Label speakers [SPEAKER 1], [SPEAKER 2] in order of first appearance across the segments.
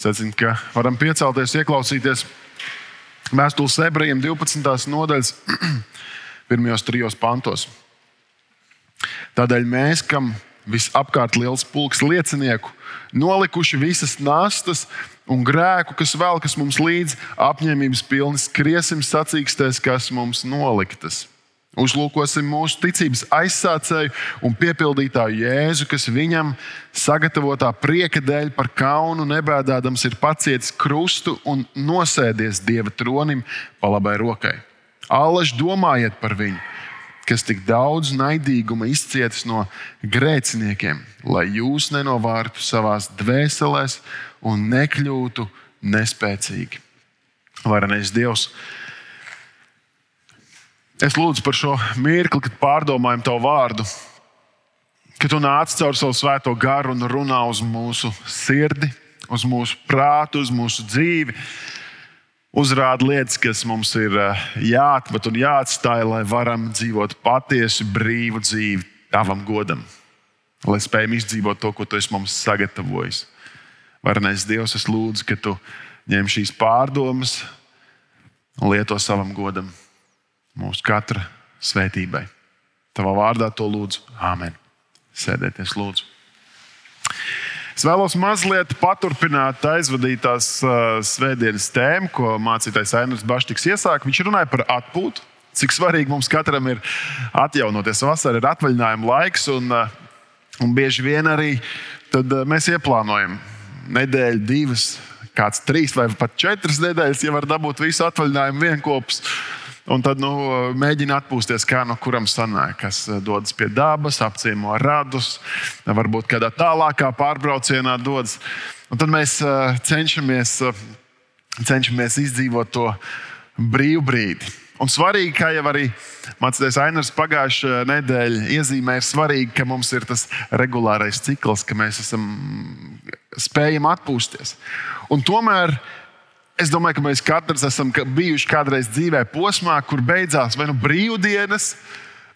[SPEAKER 1] Secinu, ka varam piecelties, ieklausīties vēstules ebrejiem 12. nodaļas pirmajos trijos pantos. Tādēļ mēs, kam visapkārt liels pulks liecinieku, nolikuši visas nastas un grēku, kas velkas mums līdzi, apņēmības pilni skriesim sacīkstēs, kas mums noliktas. Uzlūkosim mūsu ticības aizsācēju un piepildītāju Jēzu, kas viņam sagatavotā prieka dēļ par kaunu nebēdādams ir pacietis krustu un nosēdies Dieva tronim pa labai rokai. Allaž domājiet par viņu! kas tik daudz naidīguma izcietis no grēciniekiem, lai jūs nenovārtu savās dvēselēs un nekļūtu nespēcīgi. Varenais Dievs, es lūdzu par šo mirkli, kad pārdomājam Tavu vārdu, ka Tu nāc caur savu svēto garu un runā uz mūsu sirdi, uz mūsu prātu, uz mūsu dzīvi uzrāda lietas, kas mums ir eh, jāatmet un jāatstāj, lai varam dzīvot patiesu, brīvu dzīvi tavam godam, lai spējam izdzīvot to, ko tu esi mums sagatavojis. Varenais Dievs, es lūdzu, ka tu ņem šīs pārdomas un lieto savam godam, mūsu katra svētībai. Tavā vārdā to lūdzu. Āmen. Sēdieties, lūdzu. Es vēlos mazliet paturpināt aizvadītās uh, svētdienas tēmu, ko mācītājs Ainus Baštiks iesāka. Viņš runāja par atpūtu, cik svarīgi mums katram ir atjaunoties. Vasarā ir atvaļinājuma laiks, un, uh, un bieži vien arī tad, uh, mēs ieplānojam nedēļu, divas, kāds trīs vai pat četras nedēļas, ja var dabūt visu atvaļinājumu vienopus. Un tad nu, mēģina atpūsties, kā no kuram sanāk, kas eh, dodas pie dabas, apciemo radus, varbūt kādā tālākā pārbraucienā dodas. Un tad mēs eh, cenšamies, eh, cenšamies izdzīvot to brīvu brīdi. Un svarīgi, kā jau arī Mācītājs Ainars pagājušajā nedēļā iezīmēja, ir svarīgi, ka mums ir tas regulārais cikls, ka mēs esam spējami atpūsties. Un tomēr Es domāju, ka mēs katrs esam bijuši kādreiz dzīvē posmā, kur beidzās vai nu brīvdienas,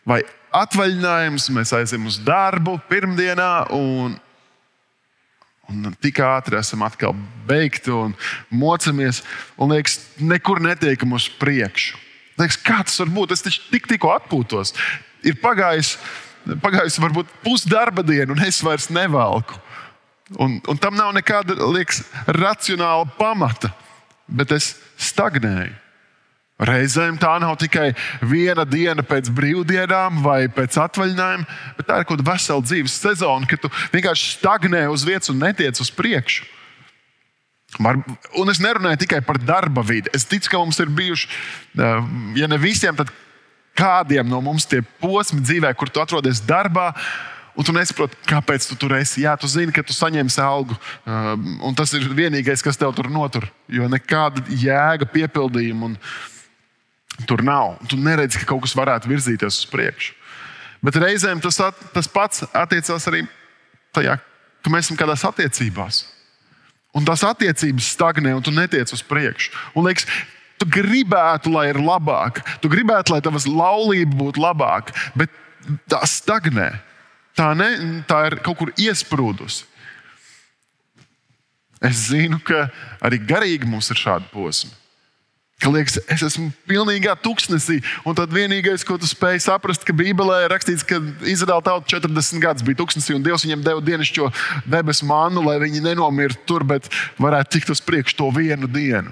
[SPEAKER 1] vai atvaļinājums. Mēs aizjām uz darbu pirmdienā, un, un tik ātri esam atkal beigti un mocamies. Un liekas, nekur netiekam uz priekšu. Liekas, kā tas var būt? Es taču tik, tikko atpūtos. Ir pagājis, pagājis varbūt pusdarba diena, un es vairs nevalku. Un, un tam nav nekāda liekas, racionāla pamata bet es stagnēju. Reizēm tā nav tikai viena diena pēc brīvdienām vai pēc atvaļinājuma, bet tā ir kaut kāda vesela dzīves sezona, kad tu vienkārši stagnē uz vietas un netiec uz priekšu. Un es nerunāju tikai par darba vidi. Es ticu, ka mums ir bijuši, eh, ja ne visiem, tad kādiem no mums tie posmi dzīvē, kur tu atrodies darbā, un tu nesaproti, kāpēc tu tur esi. Jā, tu zini, ka tu saņemsi algu, um, un tas ir vienīgais, kas tev tur notur. Jo nekāda jēga piepildījuma tur nav. Tu neredzi, ka kaut kas varētu virzīties uz priekšu. Bet reizēm tas, at, tas pats attiecās arī tajā, ka mēs esam kādās attiecībās. Un tās attiecības stagnē, un tu netiec uz priekšu. Un liekas, tu gribētu, lai ir labāk, tu gribētu, lai tavas laulība būtu labāka, bet tā stagnē. Tā, ne, tā ir kaut kur iesprūdusi. Es zinu, ka arī garīgi mums ir šādi posmi. Ka liekas, es esmu pilnīgā tuksnesī, un tad vienīgais, ko tu spēj saprast, ka Bībelē ir rakstīts, ka Izraēla tauta 40 gadus bija tuksnesī, un Dievs viņiem deva dienascho debesu mānu, lai viņi nenomirtu tur, bet varētu tikt uz priekšu to vienu dienu.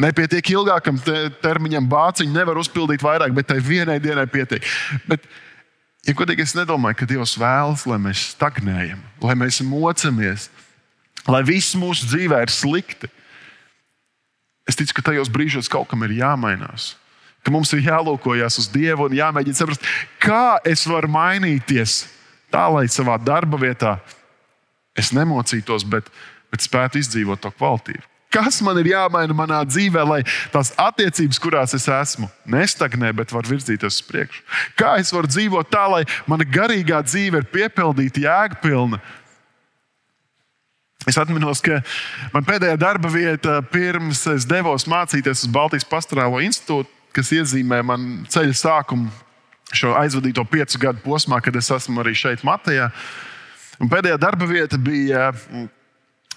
[SPEAKER 1] Nepietiek ilgākam termiņam, bāciņu nevar uzpildīt vairāk, bet tai vienai dienai pietiek. Bet Ja godīgi, es nedomāju, ka Dievs vēlas, lai mēs stagnējam, lai mēs mocamies, lai viss mūsu dzīvē ir slikti. Es ticu, ka tajos brīžos kaut kam ir jāmainās. Ka mums ir jālūkojas uz Dievu un jāmēģina saprast, kā es varu mainīties tā, lai savā darba vietā es nemocītos, bet, bet spētu izdzīvot to kvalitīvu. Kas man ir jāmaina manā dzīvē, lai tās attiecības, kurās es esmu, nestagnē, bet var virzīties uz priekšu? Kā es varu dzīvot tā, lai mana garīgā dzīve ir piepildīta, jēgpilna? Es atceros, ka man pēdējā darba vieta pirms es devos mācīties uz Baltijas Pastorālo institūtu, kas iezīmē man ceļa sākumu šo aizvadīto piecu gadu posmā, kad es esmu arī šeit, Matejā. Un pēdējā darba vieta bija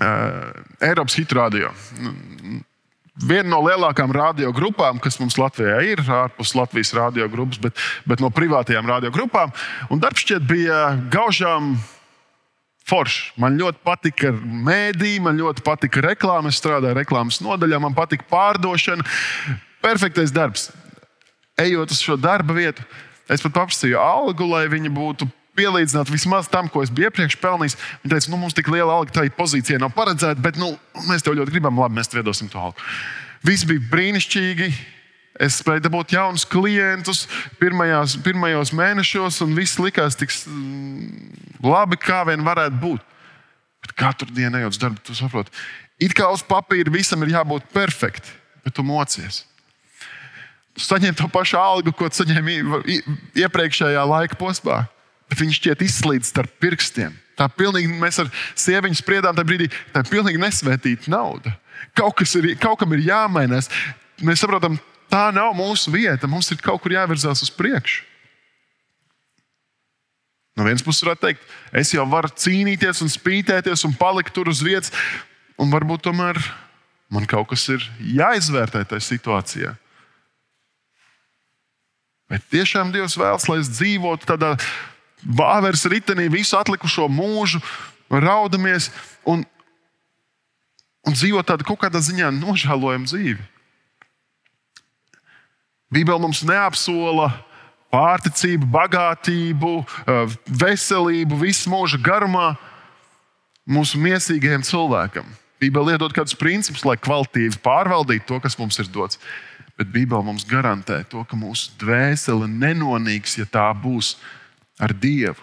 [SPEAKER 1] Eiropas hitu radio. Viena no lielākajām radiogrupām, kas mums Latvijā ir, ārpus Latvijas radiogrupas, bet, bet no privātajām radiogrupām. Un darbs šķiet bija gaužām foršs. Man ļoti patika mēdī, man ļoti patika reklāma. Es strādāju reklāmas nodaļā, man patika pārdošana. Perfektais darbs. Ejot uz šo darba vietu, es pat paprasīju algu, lai viņi būtu pielīdzināt vismaz tam, ko es biju iepriekš pelnījis. Viņa teica, nu, mums tik liela alga tajā pozīcijā nav paredzēta, bet nu, mēs tev ļoti gribam, labi, mēs tev iedosim to algu. Viss bija brīnišķīgi. Es spēju dabūt jaunus klientus pirmajās, pirmajos mēnešos, un viss likās tik labi, kā vien varētu būt. Bet katru dienu ejot uz darbu, tu saproti, it kā uz papīra visam ir jābūt perfektam, bet tu mocies. Tu saņem to pašu algu, ko saņēmi iepriekšējā laika posmā viņš šķiet izslīdis starp pirkstiem. Tā pilnīgi mēs ar sieviņu spriedām tajā brīdī, tā ir pilnīgi nesvētīta nauda. Kaut, ir, kaut kam ir jāmainās. Mēs saprotam, tā nav mūsu vieta. Mums ir kaut kur jāvirzās uz priekšu. No vienas puses, varētu teikt, es jau varu cīnīties, un spītēties un palikt tur uz vietas, un varbūt tomēr man kaut kas ir jāizvērtē tajā situācijā. Bet tiešām Dievs vēlas, lai es dzīvotu tādā Bāvers ritenī visu atlikušo mūžu, raudamies un, un dzīvo tādu kaut kādā ziņā nožēlojamu dzīvi. Bībele mums neapsola pārticību, bagātību, eh, veselību, visu mūža garumā mūsu mīsīgajam cilvēkam. Bībele iedod kādus principus, lai kvalitīvi pārvaldītu to, kas mums ir dots. Bet Bībele mums garantē to, ka mūsu dvēsele nenonīks, ja tā būs ar Dievu.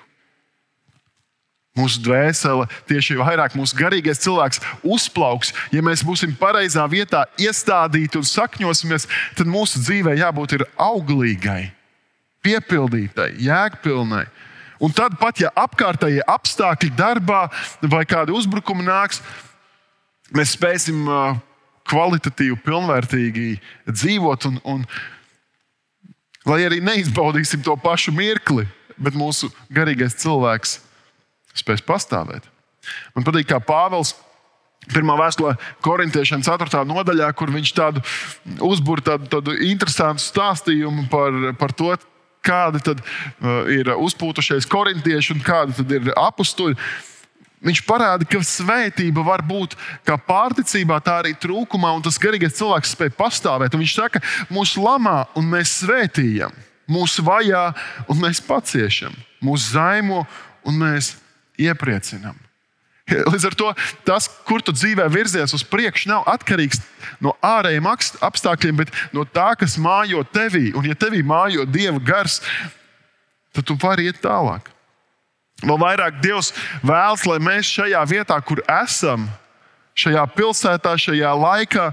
[SPEAKER 1] Mūsu dvēsele, tieši vairāk mūsu garīgais cilvēks, uzplauks. Ja mēs būsim pareizā vietā, iestādīti un sakņosimies, tad mūsu dzīvē jābūt auglīgai, piepildītai, jēgpilnai. Un tad, pat ja apkārtējie apstākļi darbā vai kādi uzbrukumi nāks, mēs spēsim kvalitatīvi, pilnvērtīgi dzīvot. Un, un, lai arī neizbaudīsim to pašu mirkli, bet mūsu garīgais cilvēks spēs pastāvēt. Man patīk, kā Pāvils. Pirmā vēstulē korintiešiem 4. nodaļā, kur viņš tādu uzbūr tādu, tādu interesantu stāstījumu par, par to, kādi tad, uh, ir uzpūtušies korintieši un kādi ir apstuļi. Viņš parāda, ka svētība var būt kā pārticībā, tā arī trūkumā, un tas garīgais cilvēks spēj pastāvēt. Un viņš saka, mūs lamā un mēs svētījam mūs vajā, un mēs paciešam, mūs zaimo, un mēs iepriecinām. Līdz ar to tas, kur tu dzīvē virzies uz priekšu, nav atkarīgs no ārējiem apstākļiem, bet no tā, kas mājo tevī. Un, ja tevī mājo Dieva gars, tad tu vari iet tālāk. Vēl vairāk Dievs vēlas, lai mēs šajā vietā, kur esam, šajā pilsētā, šajā laikā,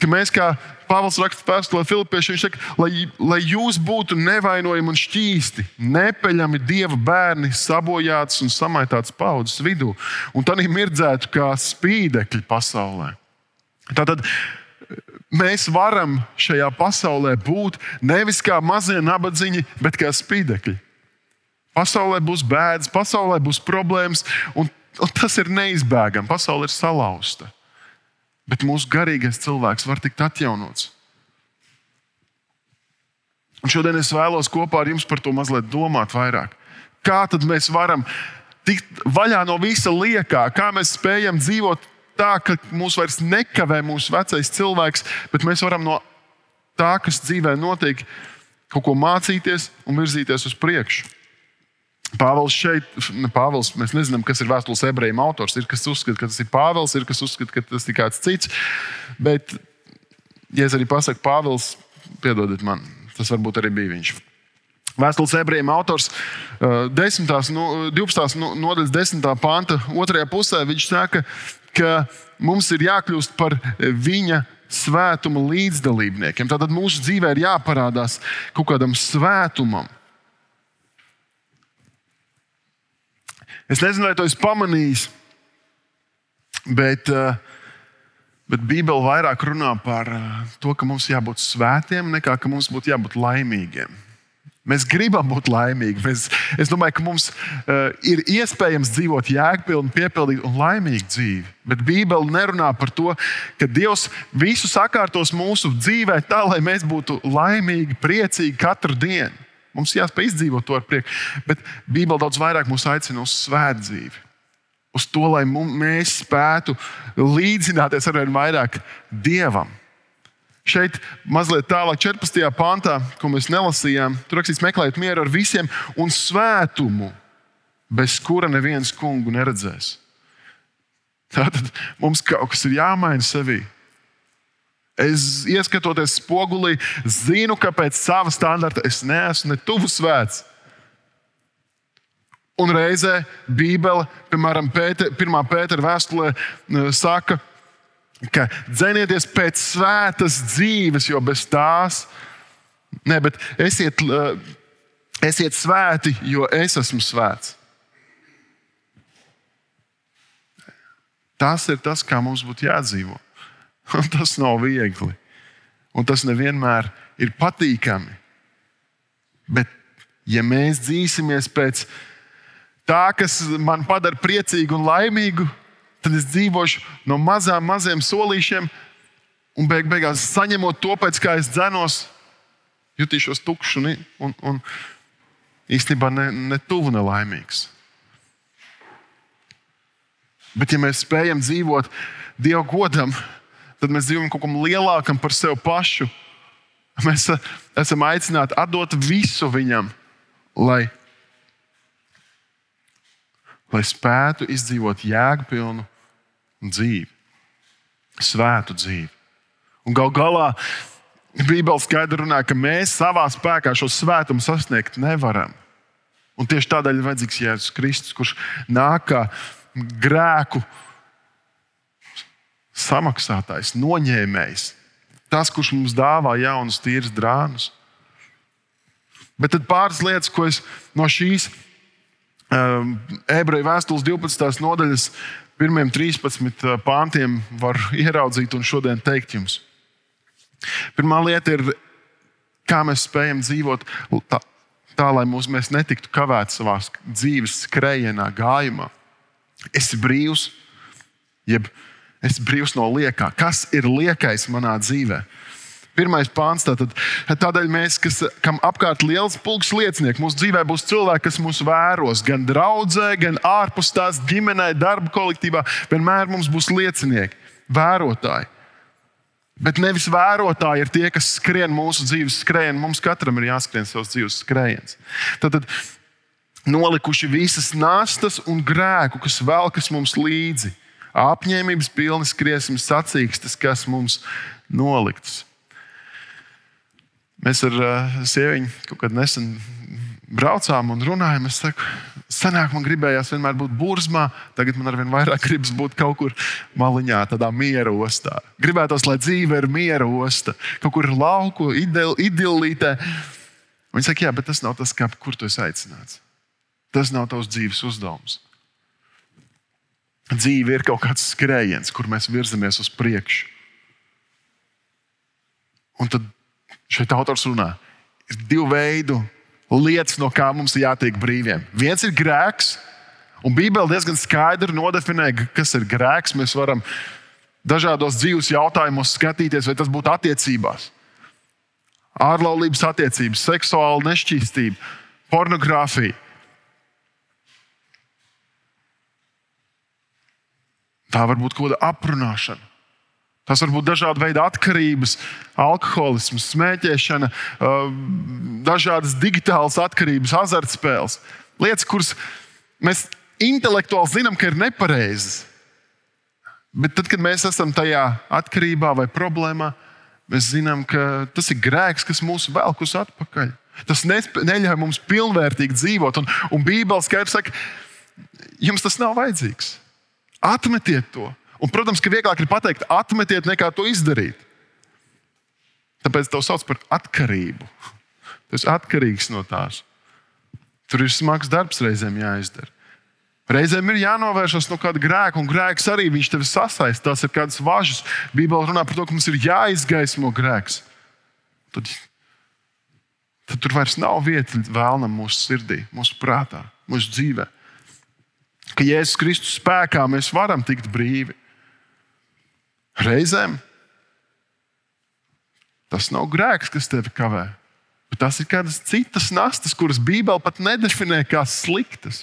[SPEAKER 1] ka mēs kā Pāvils raksta vēstulē Filipiešiem, viņš saka, lai, lai jūs būtu nevainojami un šķīsti, nepeļami dieva bērni, sabojāts un samaitāts paudzes vidū, un tad mirdzētu kā spīdekļi pasaulē. Tātad mēs varam šajā pasaulē būt nevis kā mazie nabadzīņi, bet kā spīdekļi. Pasaulē būs bēdas, pasaulē būs problēmas, un, un tas ir neizbēgami. Pasaule ir salauzta bet mūsu garīgais cilvēks var tikt atjaunots. Un šodien es vēlos kopā ar jums par to mazliet domāt vairāk. Kā tad mēs varam tikt vaļā no visa liekā, kā mēs spējam dzīvot tā, ka mūs vairs nekavē mūsu vecais cilvēks, bet mēs varam no tā, kas dzīvē notiek, kaut ko mācīties un virzīties uz priekšu. Pāvils šeit, ne Pāvils, mēs nezinām, kas ir vēstules ebrejiem autors. Ir kas uzskata, ka tas ir Pāvils, ir kas uzskata, ka tas ir kāds cits. Bet, ja es arī pasaku Pāvils, piedodiet man, tas varbūt arī bija viņš. Vēstules ebrejiem autors 10, 12. nodaļas 10. panta otrajā pusē viņš saka, ka mums ir jākļūst par viņa svētuma līdzdalībniekiem. Tātad mūsu dzīvē ir jāparādās kaut kādam svētumam. Es nezinu, vai to esmu pamanījis, bet, eh, bet Bībele vairāk runā par eh, to, ka mums jābūt svētiem, nekā ka mums būtu jābūt laimīgiem. Mēs gribam būt laimīgi. Mēs, es domāju, ka mums uh, ir iespējams dzīvot jēgpilnu, piepildītu un laimīgu dzīvi. Bet Bībele nerunā par to, ka Dievs visu sakārtos mūsu dzīvē tā, lai mēs būtu laimīgi, priecīgi katru dienu. Mums jāspēj izdzīvot to ar prieku. Bet Bībele daudz vairāk mūs aicina uz svētdzīvi dzīvi. Uz to, lai mēs spētu līdzināties ar vien vairāk Dievam. Šeit mazliet tālāk, 14. pantā, ko mēs nelasījām, tur rakstīts, meklējiet mieru ar visiem un svētumu, bez kura neviens kungu neredzēs. Tātad mums kaut kas ir jāmaina sevī. Es ieskatoties spogulī, zinu, ka pēc sava standarta es neesmu ne tuvu svēts. Un reizē Bībele, piemēram, Pēter, 1. pētera vēstulē, saka, ka dzenieties pēc svētas dzīves, jo bez tās, ne, bet esiet, esiet svēti, jo es esmu svēts. Tas ir tas, kā mums būtu jādzīvo. Un tas nav viegli. Un tas nevienmēr ir patīkami. Bet, ja mēs dzīsimies pēc tā, kas man padara priecīgu un laimīgu, tad es dzīvošu no mazām, maziem solīšiem, un beig beigās saņemot to, pēc kā es dzenos, jutīšos tukšs un, un, un īstenībā ne, ne tuvu nelaimīgs. Bet, ja mēs spējam dzīvot Dieva godam, tad mēs dzīvojam kaut kam lielākam par sevi pašu. Mēs esam aicināti atdot visu viņam, lai, lai spētu izdzīvot jēgpilnu dzīvi, svētu dzīvi. Un gal galā Bībele skaidri runā, ka mēs savā spēkā šo svētumu sasniegt nevaram. Un tieši tādēļ ir vajadzīgs Jēzus Kristus, kurš nāk kā grēku samaksātājs, noņēmējs. Tas, kurš mums dāvā jaunus, tīrus drānus. Bet tad pāris lietas, ko es no šīs um, ebreju vēstules 12. nodaļas pirmiem 13 eh, pāntiem var ieraudzīt un šodien teikt jums. Pirmā lieta ir, kā mēs spējam dzīvot tā, tā lai mūs, mēs netiktu kavēti savā dzīves skrējienā, gājumā. Esi brīvs, jeb esi brīvs no liekā. Kas ir liekais manā dzīvēm? Pirmais pāns. Tātad, tādēļ mēs, kas, kam apkārt liels pulks liecinieku, mūsu dzīvē būs cilvēki, kas mūs vēros gan draudzē, gan ārpus tās ģimenē, darba kolektīvā. Vienmēr mums būs liecinieki, vērotāji. Bet nevis vērotāji ir tie, kas skrien mūsu dzīves skrējienu. Mums katram ir jāskrien savs dzīves skrējiens. Tad, tad nolikuši visas nastas un grēku, kas velkas mums līdzi. Apņēmības pilni skriesim sacīkstas, kas mums noliktas. Mēs ar uh, sievieti kaut kad nesen braucām un runājām. Es saku, senāk man gribējās vienmēr būt burzmā, tagad man arvien vairāk gribas būt kaut kur maliņā, tādā miera ostā. Gribētos, lai dzīve ir miera osta, kaut kur lauku, idillītē. Viņi saka, jā, bet tas nav tas, kā, kur tu esi aicināts. Tas nav tavs dzīves uzdevums. Dzīve ir kaut kāds skrējiens, kur mēs virzamies uz priekšu. Un tad šeit autors runā, ir divu veidu lietas, no kā mums ir jātiek brīviem. Viens ir grēks, un Bībele diezgan skaidri nodefinē, kas ir grēks. Mēs varam dažādos dzīves jautājumos skatīties, vai tas būtu attiecībās. Ārlaulības attiecības, seksuāla nešķīstība, pornogrāfija. Tā var būt kaut kāda aprunāšana. Tas var būt dažādi veidi atkarības, alkoholisms, smēķēšana, dažādas digitālas atkarības, azartspēles. Lietas, kuras mēs intelektuāli zinām, ka ir nepareizas. Bet tad, kad mēs esam tajā atkarībā vai problēmā, mēs zinām, ka tas ir grēks, kas mūs velk uz atpakaļ. Tas neļauj mums pilnvērtīgi dzīvot. Un, un Bībeli skaidrs saka, jums tas nav vajadzīgs. Atmetiet to. Un, protams, ka vieglāk ir pateikt, atmetiet, nekā to izdarīt. Tāpēc to sauc par atkarību. Tas ir atkarīgs no tās. Tur ir smags darbs reizēm jāizdara. Reizēm ir jānovēršas no kāda grēka, un grēks arī viņš tevi sasaista. Tās ir kādas važas. Bībeli runā par to, ka mums ir jāizgaismo grēks. Tad tad tur vairs nav vieta vēlnam mūsu sirdī, mūsu prātā, mūsu dzīvē. Ka Jēzus Kristus spēkā mēs varam tikt brīvi. Reizēm tas nav grēks, kas tevi kavē, bet tas ir kādas citas nastas, kuras Bībele pat nedefinē kā sliktas.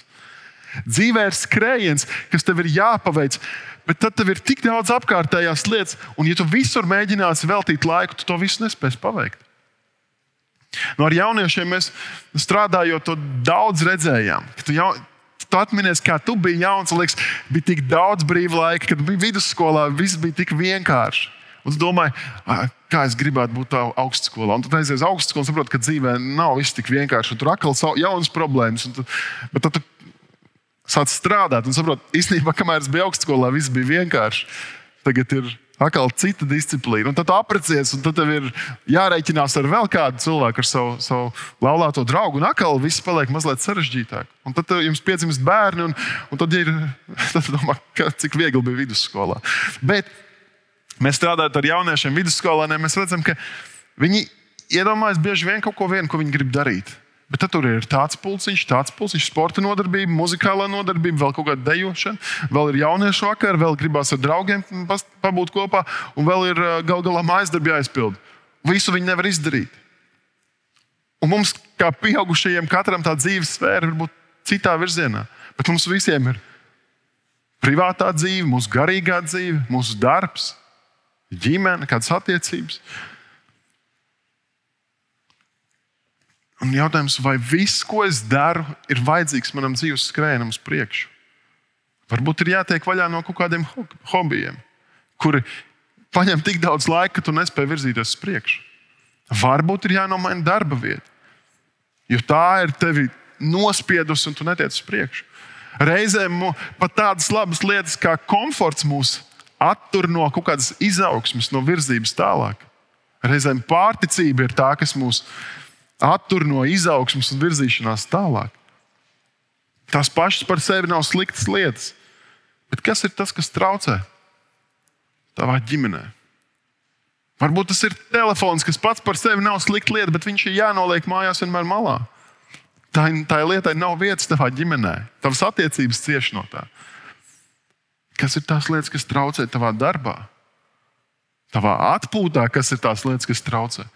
[SPEAKER 1] Dzīvē ir skrējiens, kas tev ir jāpaveic, bet tad tev ir tik daudz apkārtējās lietas, un ja tu visur mēģināsi veltīt laiku, tu to visu nespēsi paveikt. Nu, ar jauniešiem mēs strādājot, to daudz redzējām. Tu, jau, tu atceries, kā tu biji jauns, un liekas, bija tik daudz brīva laika, kad bija vidusskolā, viss bija tik vienkārši. Un es domāju, kā es gribētu būt augstskolā. Un tad aizies uz augstskolu un saprotu, ka dzīvē nav viss tik vienkārši. Tur atkal ir jaunas problēmas. Tu, bet tad tu sāc strādāt un saproti, īstenībā, kamēr es biju augstskolā, viss bija vienkārši. Tagad ir atkal cita disciplīna. Un tad tu apprecējies, un tad tev ir jārēķinās ar vēl kādu cilvēku, ar savu, savu laulāto draugu. Un atkal viss paliek mazliet sarežģītāk. Un tad jums piedzimst bērni, un, un tad ir tad domā, cik viegli bija vidusskolā. Bet mēs strādājot ar jauniešiem vidusskolēniem, mēs redzam, ka viņi iedomājas bieži vien kaut ko vienu, ko viņi grib darīt. Bet tur ir tāds pulciņš, tāds pulciņš, sporta nodarbība, muzikālā nodarbība, vēl kaut kāda dejošana, vēl ir jauniešu vakar, vēl gribās ar draugiem pabūt kopā, un vēl ir gal galā mājas darbi jāizpild. Visu viņi nevar izdarīt. Un mums, kā pieaugušajiem, katram tā dzīves sfēra var būt citā virzienā. Bet mums visiem ir privātā dzīve, mūsu garīgā dzīve, mūsu darbs, ģimene, kādas attiecības. Un jautājums, vai viss, ko es daru, ir vajadzīgs manam dzīves skrējienam uz priekšu? Varbūt ir jātiek vaļā no kaut kādiem hobijiem, kuri paņem tik daudz laika, ka tu nespēji virzīties uz priekšu. Varbūt ir jānomaina darba vieta, jo tā ir tevi nospiedusi un tu netiec uz priekšu. Reizēm pat tādas labas lietas kā komforts mūs attur no kaut kādas izaugsmes, no virzības tālāk. Reizēm pārticība ir tā, kas mūs attur no izaugsmas un virzīšanās tālāk. Tās pašas par sevi nav sliktas lietas. Bet kas ir tas, kas traucē tavā ģimenē? Varbūt tas ir telefons, kas pats par sevi nav slikta lieta, bet viņš ir jānoliek mājās vienmēr malā. Tā, tā lietai nav vietas tavā ģimenē. Tavas attiecības cieš no tā. Kas ir tās lietas, kas traucē tavā darbā? Tavā atpūtā, kas ir tās lietas, kas traucē?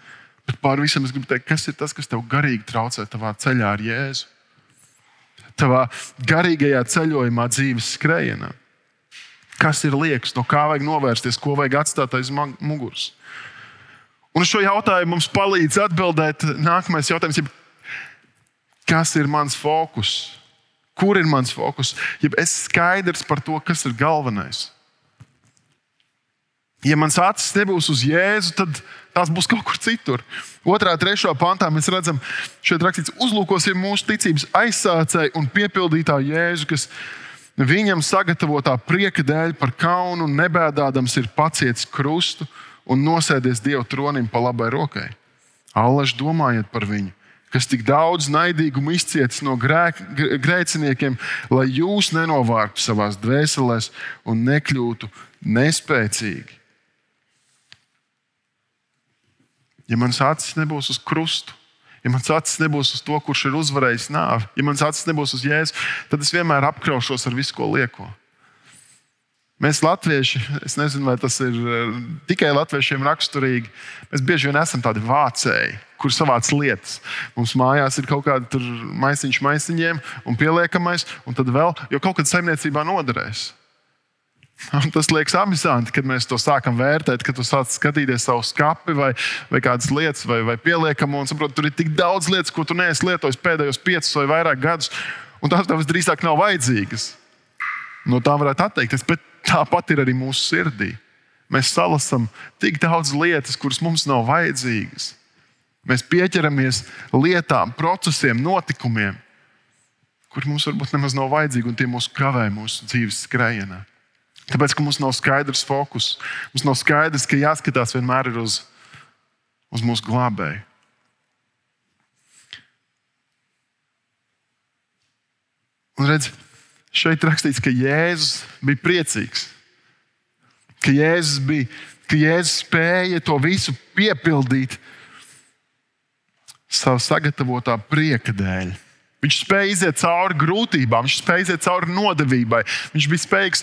[SPEAKER 1] Bet pār visam es gribu teikt, kas ir tas, kas tev garīgi traucē tavā ceļā ar Jēzu? Tavā garīgajā ceļojumā, dzīves skrējienā. Kas ir liekas, no kā vajag novērsties, ko vajag atstāt aiz muguras? Un šo jautājumu mums palīdz atbildēt nākamais jautājums. Kas ir mans fokus? Kur ir mans fokus? Ja es skaidrs par to, kas ir galvenais. Ja mans acis nebūs uz Jēzu, tad tās būs kaut kur citur. Otrā, trešā pantā mēs redzam, šeit rakstīts, uzlūkosim mūsu ticības aizsācēju un piepildītāju Jēzu, kas viņam sagatavotā prieka dēļ par kaunu un nebēdādams ir pacietis krustu un nosēdies Dieva tronim pa labai rokai. Allaž domājiet par viņu, kas tik daudz naidīgumu izcietis no grēciniekiem, lai jūs nenovārtu savās dvēselēs un nekļūtu nespēcīgi. Ja mans acis nebūs uz krustu, ja mans acis nebūs uz to, kurš ir uzvarējis nāvi, ja mans acis nebūs uz jēzu, tad es vienmēr apkraušos ar visu, ko lieko. Mēs, Latvieši, es nezinu, vai tas ir eh, tikai latviešiem raksturīgi. Mēs bieži vien esam tādi vācēji, kur savāc lietas. Mums mājās ir kaut kāda maisiņš maisiņiem un pieliekamais, un tad vēl, jo kaut kad saimniecībā noderēs. Un tas liekas amizanti, kad mēs to sākam vērtēt, kad tu sāc skatīties savu skati vai, vai kādas lietas, vai, vai pieliekamu. Un saproti, tur ir tik daudz lietas, ko tu neesi lietojis pēdējos piecus vai vairāk gadus, un tās tev drīzāk nav vajadzīgas. No tā varētu atteikties, bet tāpat ir arī mūsu sirdī. Mēs salasām tik daudz lietas, kuras mums nav vajadzīgas. Mēs pieķeramies lietām, procesiem, notikumiem, kuriem mums varbūt nemaz nav vajadzīgi, un tie mūs kavē mūsu dzīves skrējienā. Tāpēc, ka mums nav skaidrs fokus. Mums nav skaidrs, ka jāskatās vienmēr uz, uz mūsu glābēju. Un redz, šeit rakstīts, ka Jēzus bija priecīgs. Ka Jēzus, bija, ka Jēzus spēja to visu piepildīt savu sagatavotā prieka dēļ. Viņš spēja iziet cauri grūtībām, viņš spēja iziet cauri nodevībai. Viņš bija spējīgs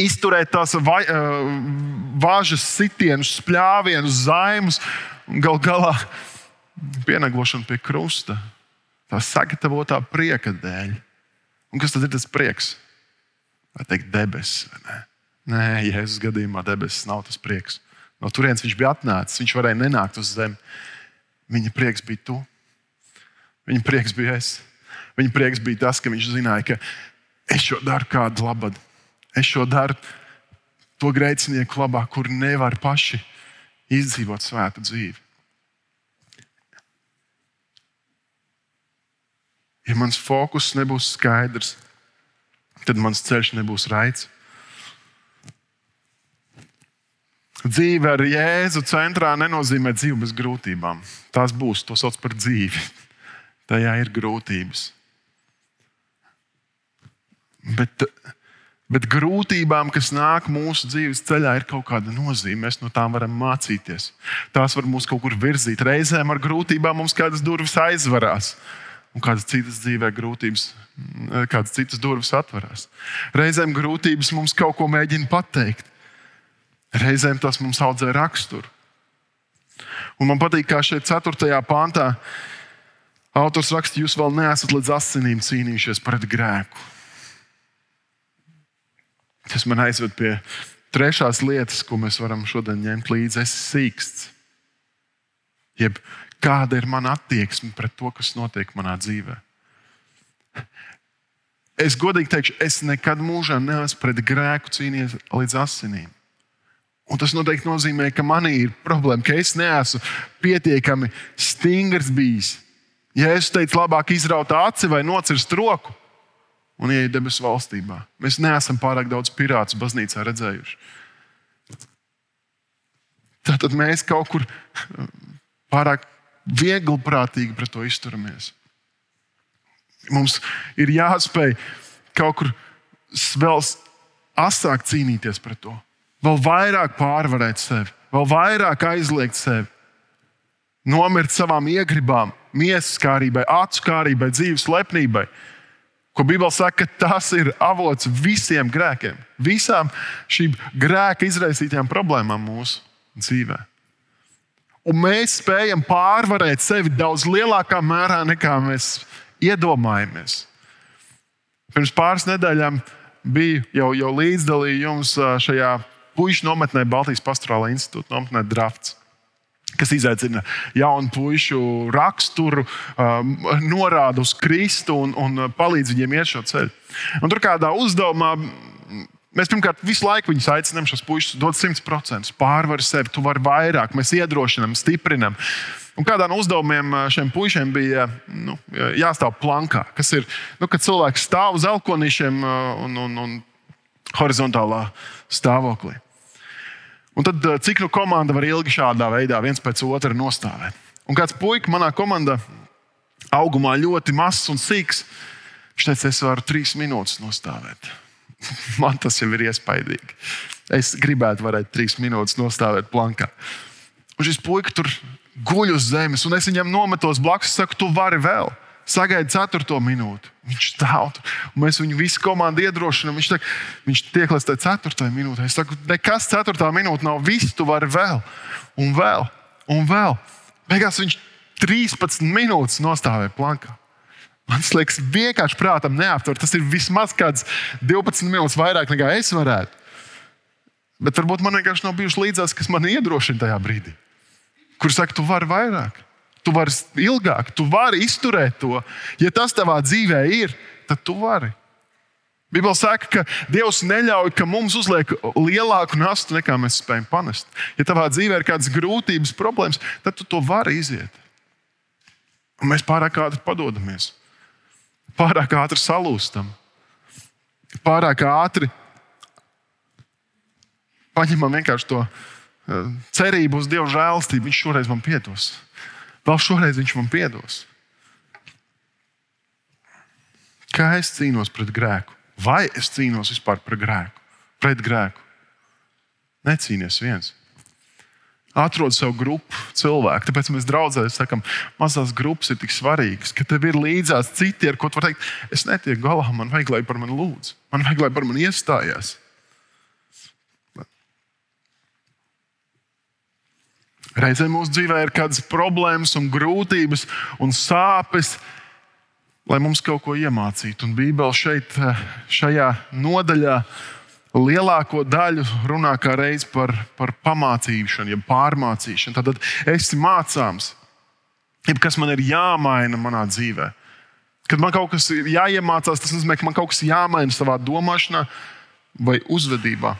[SPEAKER 1] izturēt tās vai, vāžas sitienus, spļāvienus, zaimus un gal galā pienaglošanu pie krusta. Tā sagatavotā prieka dēļ. Un kas tad ir tas prieks? Vai teikt, debesis? Vai Nē, Jēzus gadījumā debesis nav tas prieks. No turienes viņš bija atnācis, viņš varēja nenākt uz zemi. Viņa prieks bija tu. Viņa prieks bija es. Viņa prieks bija tas, ka viņš zināja, ka es šo daru kādu labadu. Es šo daru to grēcinieku labā, kur nevar paši izdzīvot svētu dzīvi. Ja mans fokus nebūs skaidrs, tad mans ceļš nebūs raids. Dzīve ar Jēzu centrā nenozīmē dzīvi bez grūtībām. Tās būs, to sauc par dzīvi tajā ir grūtības. Bet, bet grūtībām, kas nāk mūsu dzīves ceļā, ir kaut kāda nozīme. Mēs no tām varam mācīties. Tās var mūs kaut kur virzīt. Reizēm ar grūtībām mums kādas durvis aizvarās, un kādas citas dzīvē grūtības, kādas citas durvis atverās. Reizēm grūtības mums kaut ko mēģina pateikt. Reizēm tas mums audzē raksturu. Un man patīk, kā šeit 4. pāntā Autors raksta, jūs vēl neesat līdz asinīm cīnījušies pret grēku. Tas man aizved pie trešās lietas, ko mēs varam šodien ņemt līdzi. Es esmu sīksts. Jeb kāda ir mana attieksme pret to, kas notiek manā dzīvē. Es godīgi teikšu, es nekad mūžā neesmu pret grēku cīnījies līdz asinīm. Un tas noteikti nozīmē, ka manī ir problēma, ka es neesmu pietiekami stingrs bijis Ja es teicu, labāk izraut aci vai nocirst roku un ieiet debesu valstībā, mēs neesam pārāk daudz pirātus baznīcā redzējuši. Tātad mēs kaut kur pārāk viegli prātīgi pret to izturamies. Mums ir jāspēj kaut kur vēl asāk cīnīties pret to, vēl vairāk pārvarēt sevi, vēl vairāk aizliegt sevi, nomirt savām iegribām, miesas kārībai, acu kārībai, dzīves lepnībai. Ko Bībele saka, ka tas ir avots visiem grēkiem, visām šīm grēka izraisītajām problēmām mūsu dzīvē. Un mēs spējam pārvarēt sevi daudz lielākā mērā nekā mēs iedomājamies. Pirms pāris nedēļām biju jau, jau līdzdalījums šajā puikas nometnē Baltijas Pastorālā institūta nometnē Drafts kas izaicina jaunu pušu raksturu, um, norāda uz Kristu un, un palīdz viņiem iet šo ceļu. Un tur kādā uzdevumā Mēs pirmkārt visu laiku viņus aicinām, šos puikas dot 100%, pārvar sevi, tu vari vairāk, mēs iedrošinām, stiprinām. Un kādā no uzdevumiem uh, šiem puišiem bija nu, jāstāv plankā, kas ir, nu, kad cilvēks stāv uz elkonīšiem uh, un, un, un horizontālā stāvoklī. Un tad eh, cik nu komanda var ilgi šādā veidā viens pēc otra nostāvēt? Un kāds puika manā komandā, augumā ļoti mazs un sīgs, viņš teica, es varu trīs minūtes nostāvēt. Man tas jau ir iespaidīgi. Es gribētu, varēt trīs minūtes nostāvēt plankā. Un šis puika tur guļ uz zemes, un es viņam nometos blakus, saku, tu vari vēl sagaida ceturto minūti. Viņš stāv tur, mēs viņu visu komandu iedrošinām. Viņš, tā, viņš tiek līdz tai ceturtajai minūtei. Es saku, nekas ceturtā minūte nav. Viss tu vari vēl, un vēl, un vēl. Beigās viņš 13 minūtes nostāvēja plankā. Man liekas, vienkārši prātam neaptver. Tas ir vismaz kāds 12 minūtes vairāk nekā es varētu. Bet varbūt man vienkārši nav bijuši līdzās, kas man iedrošina tajā brīdī. Kur saka, tu vari vairāk. Tu vari ilgāk, tu vari izturēt to. Ja tas tavā dzīvē ir, tad tu vari. Bībeli saka, ka Dievs neļauj, ka mums uzliek lielāku nastu nekā mēs spējam panest. Ja tavā dzīvē ir kādas grūtības, problēmas, tad tu to vari iziet. Un mēs pārāk ātri padodamies, pārāk ātri salūstam, pārāk ātri paņemam vienkārši to eh, cerību uz Dieva žēlstību. Viņš šoreiz man piedos. Vēl šoreiz viņš man piedos. Kā es cīnos pret grēku? Vai es cīnos vispār pret grēku? Pret grēku. Necīnies viens. Atrod savu grupu cilvēku. Tāpēc mēs draudzēs sakām, mazās grupas ir tik svarīgas, ka tev ir līdzās citi, ar ko tu vari teikt, es netieku galā, man vajag, lai par mani lūdz, man vajag, lai par mani iestājās. Reizēm mūsu dzīvē ir kādas problēmas, un grūtības un sāpes, lai mums kaut ko iemācītu. Un Bībele šeit, šajā nodaļā, lielāko daļu runā kā reiz par, par pamācīšanu, jeb pārmācīšanu. Tad esi mācāms, jeb kas man ir jāmaina manā dzīvē. Kad man kaut kas ir jāiemācās, tas nozīmē, ka man kaut kas jāmaina savā domāšanā vai uzvedībā.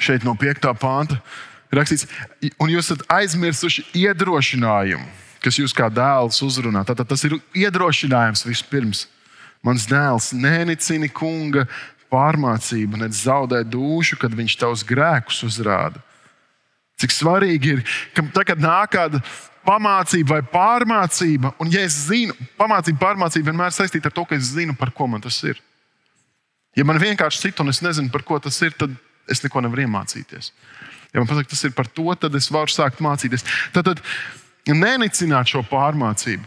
[SPEAKER 1] Šeit no 5. pānta rakstīts, un jūs esat aizmirsuši iedrošinājumu, kas jūs kā dēls uzrunā. Tātad tas ir iedrošinājums vispirms. Mans dēls nenicini kunga pārmācību, ne zaudē dušu, kad viņš tavus grēkus uzrāda. Cik svarīgi ir, ka tagad nāk kāda pamācība vai pārmācība, un ja es zinu, pamācība, pārmācība vienmēr saistīta ar to, ka es zinu, par ko man tas ir. Ja man vienkārši cita un es nezinu, par ko tas ir, tad es neko nevaru iemācīties. Ja man pasaka, tas ir par to, tad es varu sākt mācīties. Tad, tad nenicināt šo pārmācību,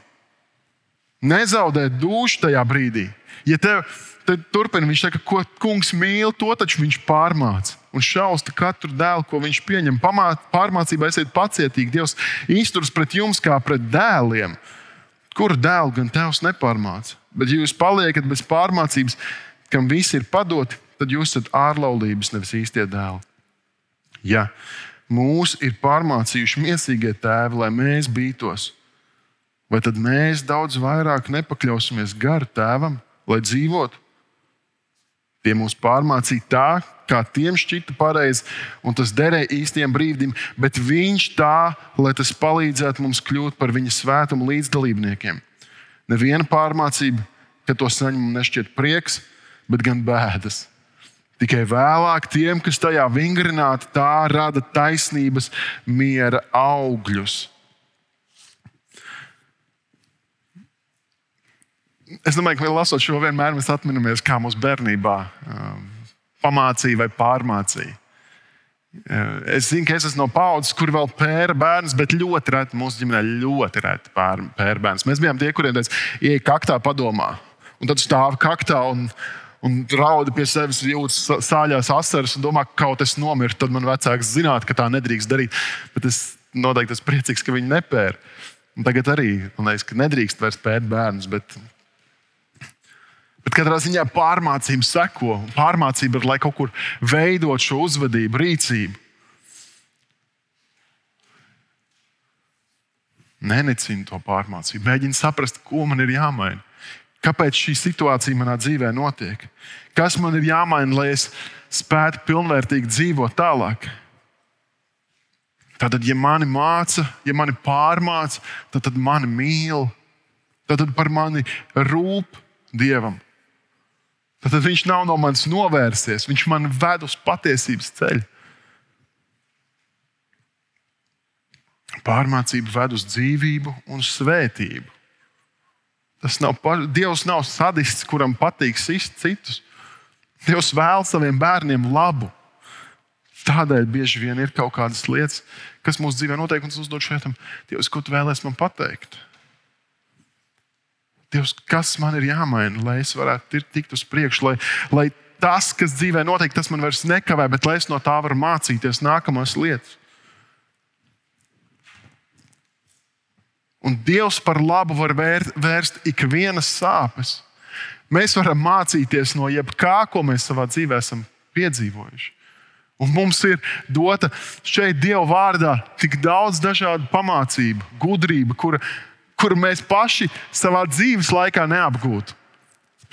[SPEAKER 1] nezaudēt dušu tajā brīdī. Ja tev Tad turpina viņš saka, ko kungs mīl, to taču viņš pārmāca. Un šausta katru dēlu, ko viņš pieņem. Pamāt, pārmācībā esiet pacietīgi. Dievs izturas pret jums kā pret dēliem. Kuru dēlu gan tevs nepārmāca? Bet, ja jūs paliekat bez pārmācības, kam visi ir padoti, tad jūs esat ārlaulības, nevis īstie dēli. Ja mūs ir pārmācījuši mīlestīgie tēvi, lai mēs bītos, vai tad mēs daudz vairāk nepakļausimies garu tēvam, lai dzīvotu? Tie mūs pārmācīja tā, kā tiem šķita pareizi, un tas derēja īstajam brīdim, bet viņš tā, lai tas palīdzētu mums kļūt par viņa svētumu līdzdalībniekiem. Neviena pārmācība, ka to saņem, nešķiet prieks, bet gan bēdas. Tikai vēlāk tiem, kas tajā vingrināti, tā rada taisnības, miera augļus. es domāju, ka lasot šo vienmēr mēs atminamies, kā mūsu bērnībā um, pamācīja vai pārmācīja. Uh, es zinu, ka es esmu no paudzes, kur vēl pēra bērns, bet ļoti reti mūsu ģimenē ļoti reti pēra bērns. Mēs bijām tie, kuriem teica, ieej kaktā padomā. Un tad stāv kaktā un, un raudi pie sevis, jūtas sāļās asaras un domā, ka kaut kas nomirst. Tad man vecāks zinātu, ka tā nedrīkst darīt. Bet es noteikti esmu priecīgs, ka viņi nepēra. Un tagad arī man liekas, ka nedrīkst vairs pēt bērnus, bet Bet katrā ziņā pārmācība seko. Pārmācība ir, lai kaut kur veidot šo uzvedību, rīcību. Nenicinu to pārmācību. Mēģinu saprast, ko man ir jāmaina. Kāpēc šī situācija manā dzīvē notiek? Kas man ir jāmaina, lai es spētu pilnvērtīgi dzīvot tālāk? Tātad, ja mani māca, ja mani pārmāca, tad, tad mani mīl, tad, par mani rūp Dievam. Tad viņš nav no manis novērsies, viņš man ved uz patiesības ceļu. Pārmācība ved uz dzīvību un svētību. Tas nav, Dievs nav sadists, kuram patīk sist citus. Dievs vēl saviem bērniem labu. Tādēļ bieži vien ir kaut kādas lietas, kas mūsu dzīvē notiek, un tas uzdod šeit, Dievs, ko tu vēlēsies man pateikt? Dievs, kas man ir jāmaina, lai es varētu tikt uz priekšu, lai, lai tas, kas dzīvē notiek, tas man vairs nekavē, bet lai es no tā varu mācīties nākamās lietas. Un Dievs par labu var vērst, vērst ikvienas sāpes. Mēs varam mācīties no jebkā, ko mēs savā dzīvē esam piedzīvojuši. Un mums ir dota šeit Dieva vārdā tik daudz dažādu pamācību, gudrību, kura kuru mēs paši savā dzīves laikā neapgūtu.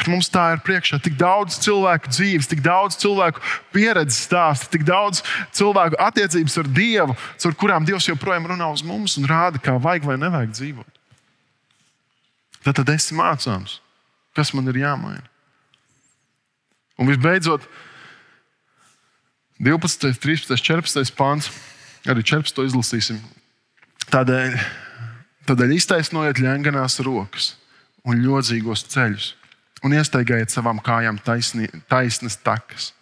[SPEAKER 1] Mums tā ir priekšā tik daudz cilvēku dzīves, tik daudz cilvēku pieredzes stāstu, tik daudz cilvēku attiecības ar Dievu, ar kurām Dievs joprojām runā uz mums un rāda, kā vajag vai nevajag dzīvot. Tad, tad es mācāms, kas man ir jāmaina. Un visbeidzot, 12, 13, 14 pāns, arī 14 izlasīsim. Tādēļ Tādēļ iztaisnojiet ļenganās rokas un ļodzīgos ceļus un iestaigājiet savām kājām taisni, taisnas takas,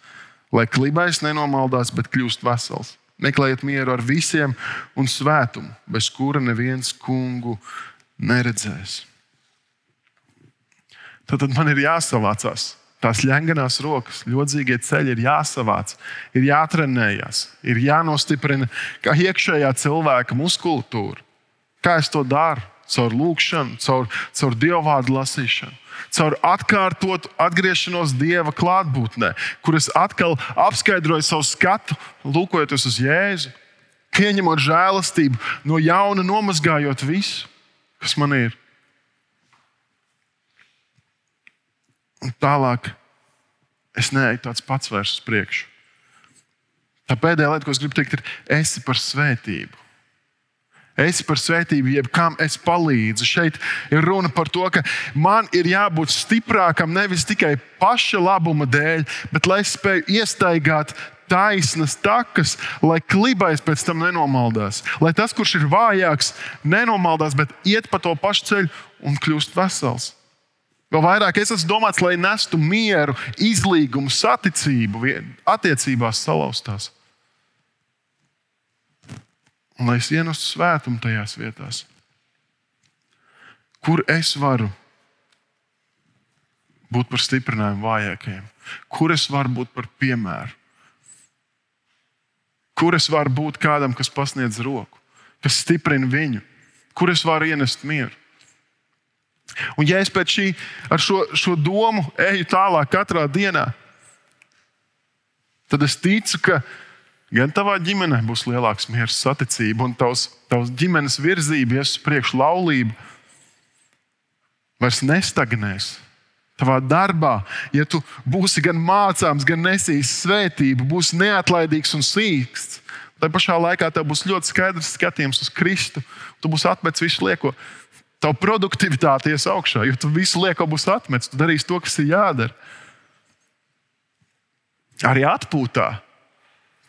[SPEAKER 1] lai klibais nenomaldās, bet kļūst vesels. Meklējiet mieru ar visiem un svētumu, bez kura neviens kungu neredzēs. Tad, tad man ir jāsavācās. Tās ļenganās rokas, ļodzīgie ceļi ir jāsavāc, ir jātrenējas, ir jānostiprina kā iekšējā cilvēka muskultūra. Kā es to daru? Caur lūgšanu, caur, caur dievvvārdu lasīšanu, caur atkārtotu atgriešanos Dieva klātbūtnē, kur es atkal apskaidroju savu skatu, lūkojoties uz Jēzu, pieņemot žēlastību, no jauna nomazgājot visu, kas man ir. Un tālāk es neeju tāds pats vairs uz priekšu. Tā pēdējā lieta, ko es gribu teikt, ir, esi par svētību. Esi par svētību, jeb kam es palīdzu. Šeit ir runa par to, ka man ir jābūt stiprākam nevis tikai paša labuma dēļ, bet lai es spēju iestaigāt taisnas takas, lai klibais pēc tam nenomaldās. Lai tas, kurš ir vājāks, nenomaldās, bet iet pa to pašu ceļu un kļūst vesels. Vēl vairāk es esmu domāts, lai nestu mieru, izlīgumu, saticību, attiecībās salauztās. Un lai es ienestu svētumu tajās vietās, kur es varu būt par stiprinājumu vājākajiem, kur es varu būt par piemēru, kur es varu būt kādam, kas pasniedz roku, kas stiprina viņu, kur es varu ienest mieru. Un, ja es pēc šī, ar šo, šo domu eju tālāk katrā dienā, tad es ticu, ka gan tavā ģimenē būs lielāks miers, saticība un tavs, tavs ģimenes virzība, ies uz priekšu laulība, vairs nestagnēs. Tavā darbā, ja tu būsi gan mācāms, gan nesīs svētību, būsi neatlaidīgs un sīksts, tad pašā laikā tev būs ļoti skaidrs skatījums uz Kristu. Tu būsi atmetis visu lieko. Tava produktivitāte ies augšā, jo tu visu lieko būs atmetis. Tu darīsi to, kas ir jādara. Arī atpūtā,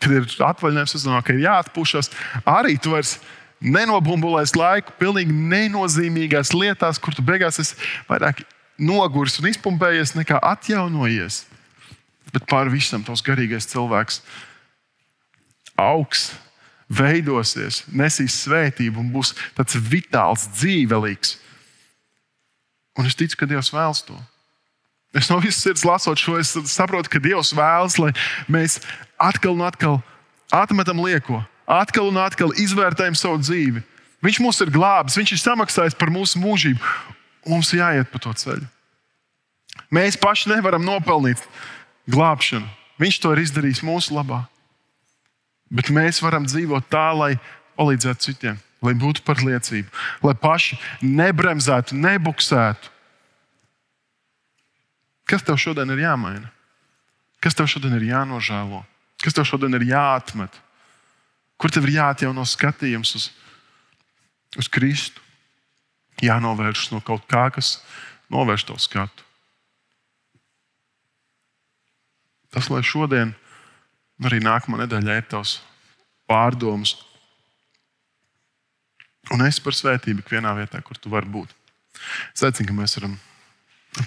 [SPEAKER 1] kad ir atvaļinājums, domāju, ka ir jāatpūšas. Arī tu vairs nenobumbulēsi laiku pilnīgi nenozīmīgās lietās, kur tu beigās esi vairāk noguris un izpumpējies nekā atjaunojies. Bet pāri visam tavs garīgais cilvēks augs veidosies, nesīs svētību un būs tāds vitāls, dzīvelīgs. Un es ticu, ka Dievs vēlas to. Es no visas sirds lasot šo, es saprotu, ka Dievs vēlas, lai mēs atkal un atkal atmetam lieko, atkal un atkal izvērtējam savu dzīvi. Viņš mūs ir glābis, viņš ir samaksājis par mūsu mūžību. Mums jāiet pa to ceļu. Mēs paši nevaram nopelnīt glābšanu. Viņš to ir izdarījis mūsu labā. Bet mēs varam dzīvot tā, lai palīdzētu citiem, lai būtu par liecību, lai paši nebremzētu, nebuksētu. Kas tev šodien ir jāmaina? Kas tev šodien ir jānožēlo? Kas tev šodien ir jāatmet? Kur tev ir jāatjauno skatījums uz, uz Kristu? Jānovēršas no kaut kā, kas novērš to skatu. Tas, lai šodien Arī nākamā nedēļa ir tavs pārdoms. Un es par svētību ikvienā vietā, kur tu vari būt. Es aicinu, ka mēs varam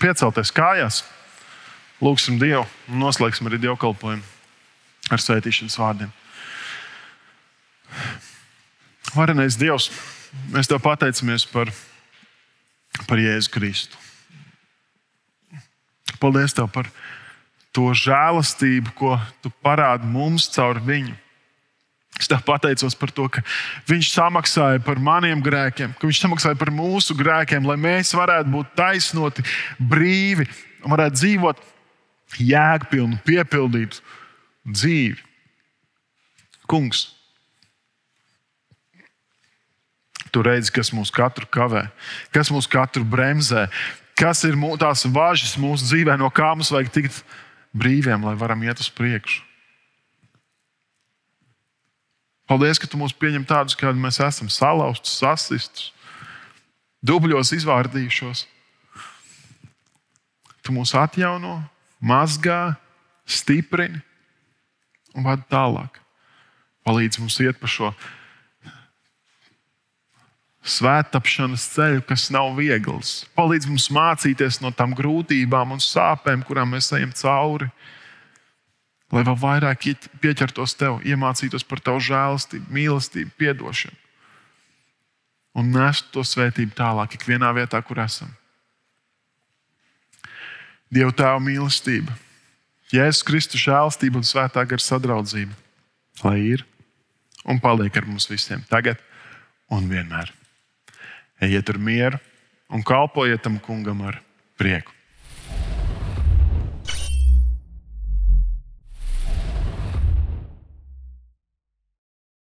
[SPEAKER 1] piecelties kājās, lūgsim Dievu un noslēgsim arī dievkalpojumu ar svētīšanas vārdiem. Varenais Dievs, mēs Tev pateicamies par, par Jēzu Kristu. Paldies Tev par to žēlastību, ko tu parādi mums caur viņu. Es tev pateicos par to, ka viņš samaksāja par maniem grēkiem, ka viņš samaksāja par mūsu grēkiem, lai mēs varētu būt taisnoti, brīvi un varētu dzīvot jēgpilnu, piepildītu dzīvi. Kungs, tu redzi, kas mūs katru kavē, kas mūs katru bremzē, kas ir tās važas mūsu dzīvē, no kā mums vajag tikt brīviem, lai varam iet uz priekšu. Paldies, ka tu mūs pieņem tādus, kādi mēs esam, salauztus, sasistus, dubļos izvārdījušos. Tu mūs atjauno, mazgā, stiprini un vadi tālāk. Palīdz mums iet pa šo svētapšanas ceļu, kas nav viegls. Palīdz mums mācīties no tām grūtībām un sāpēm, kurām mēs ejam cauri. lai vēl vairāk pieķertos tev, iemācītos par tavu žēlastību, mīlestību, atdošanu un nestu to svētību tālāk, ikvienā vietā, kur esam. Dieva tēva mīlestība, Jēzus Kristus žēlastība un svētā gara sadraudzība, lai ir un paliek ar mums visiem tagad un vienmēr. Ejiet ar mieru un kalpojiet tam kungam ar prieku.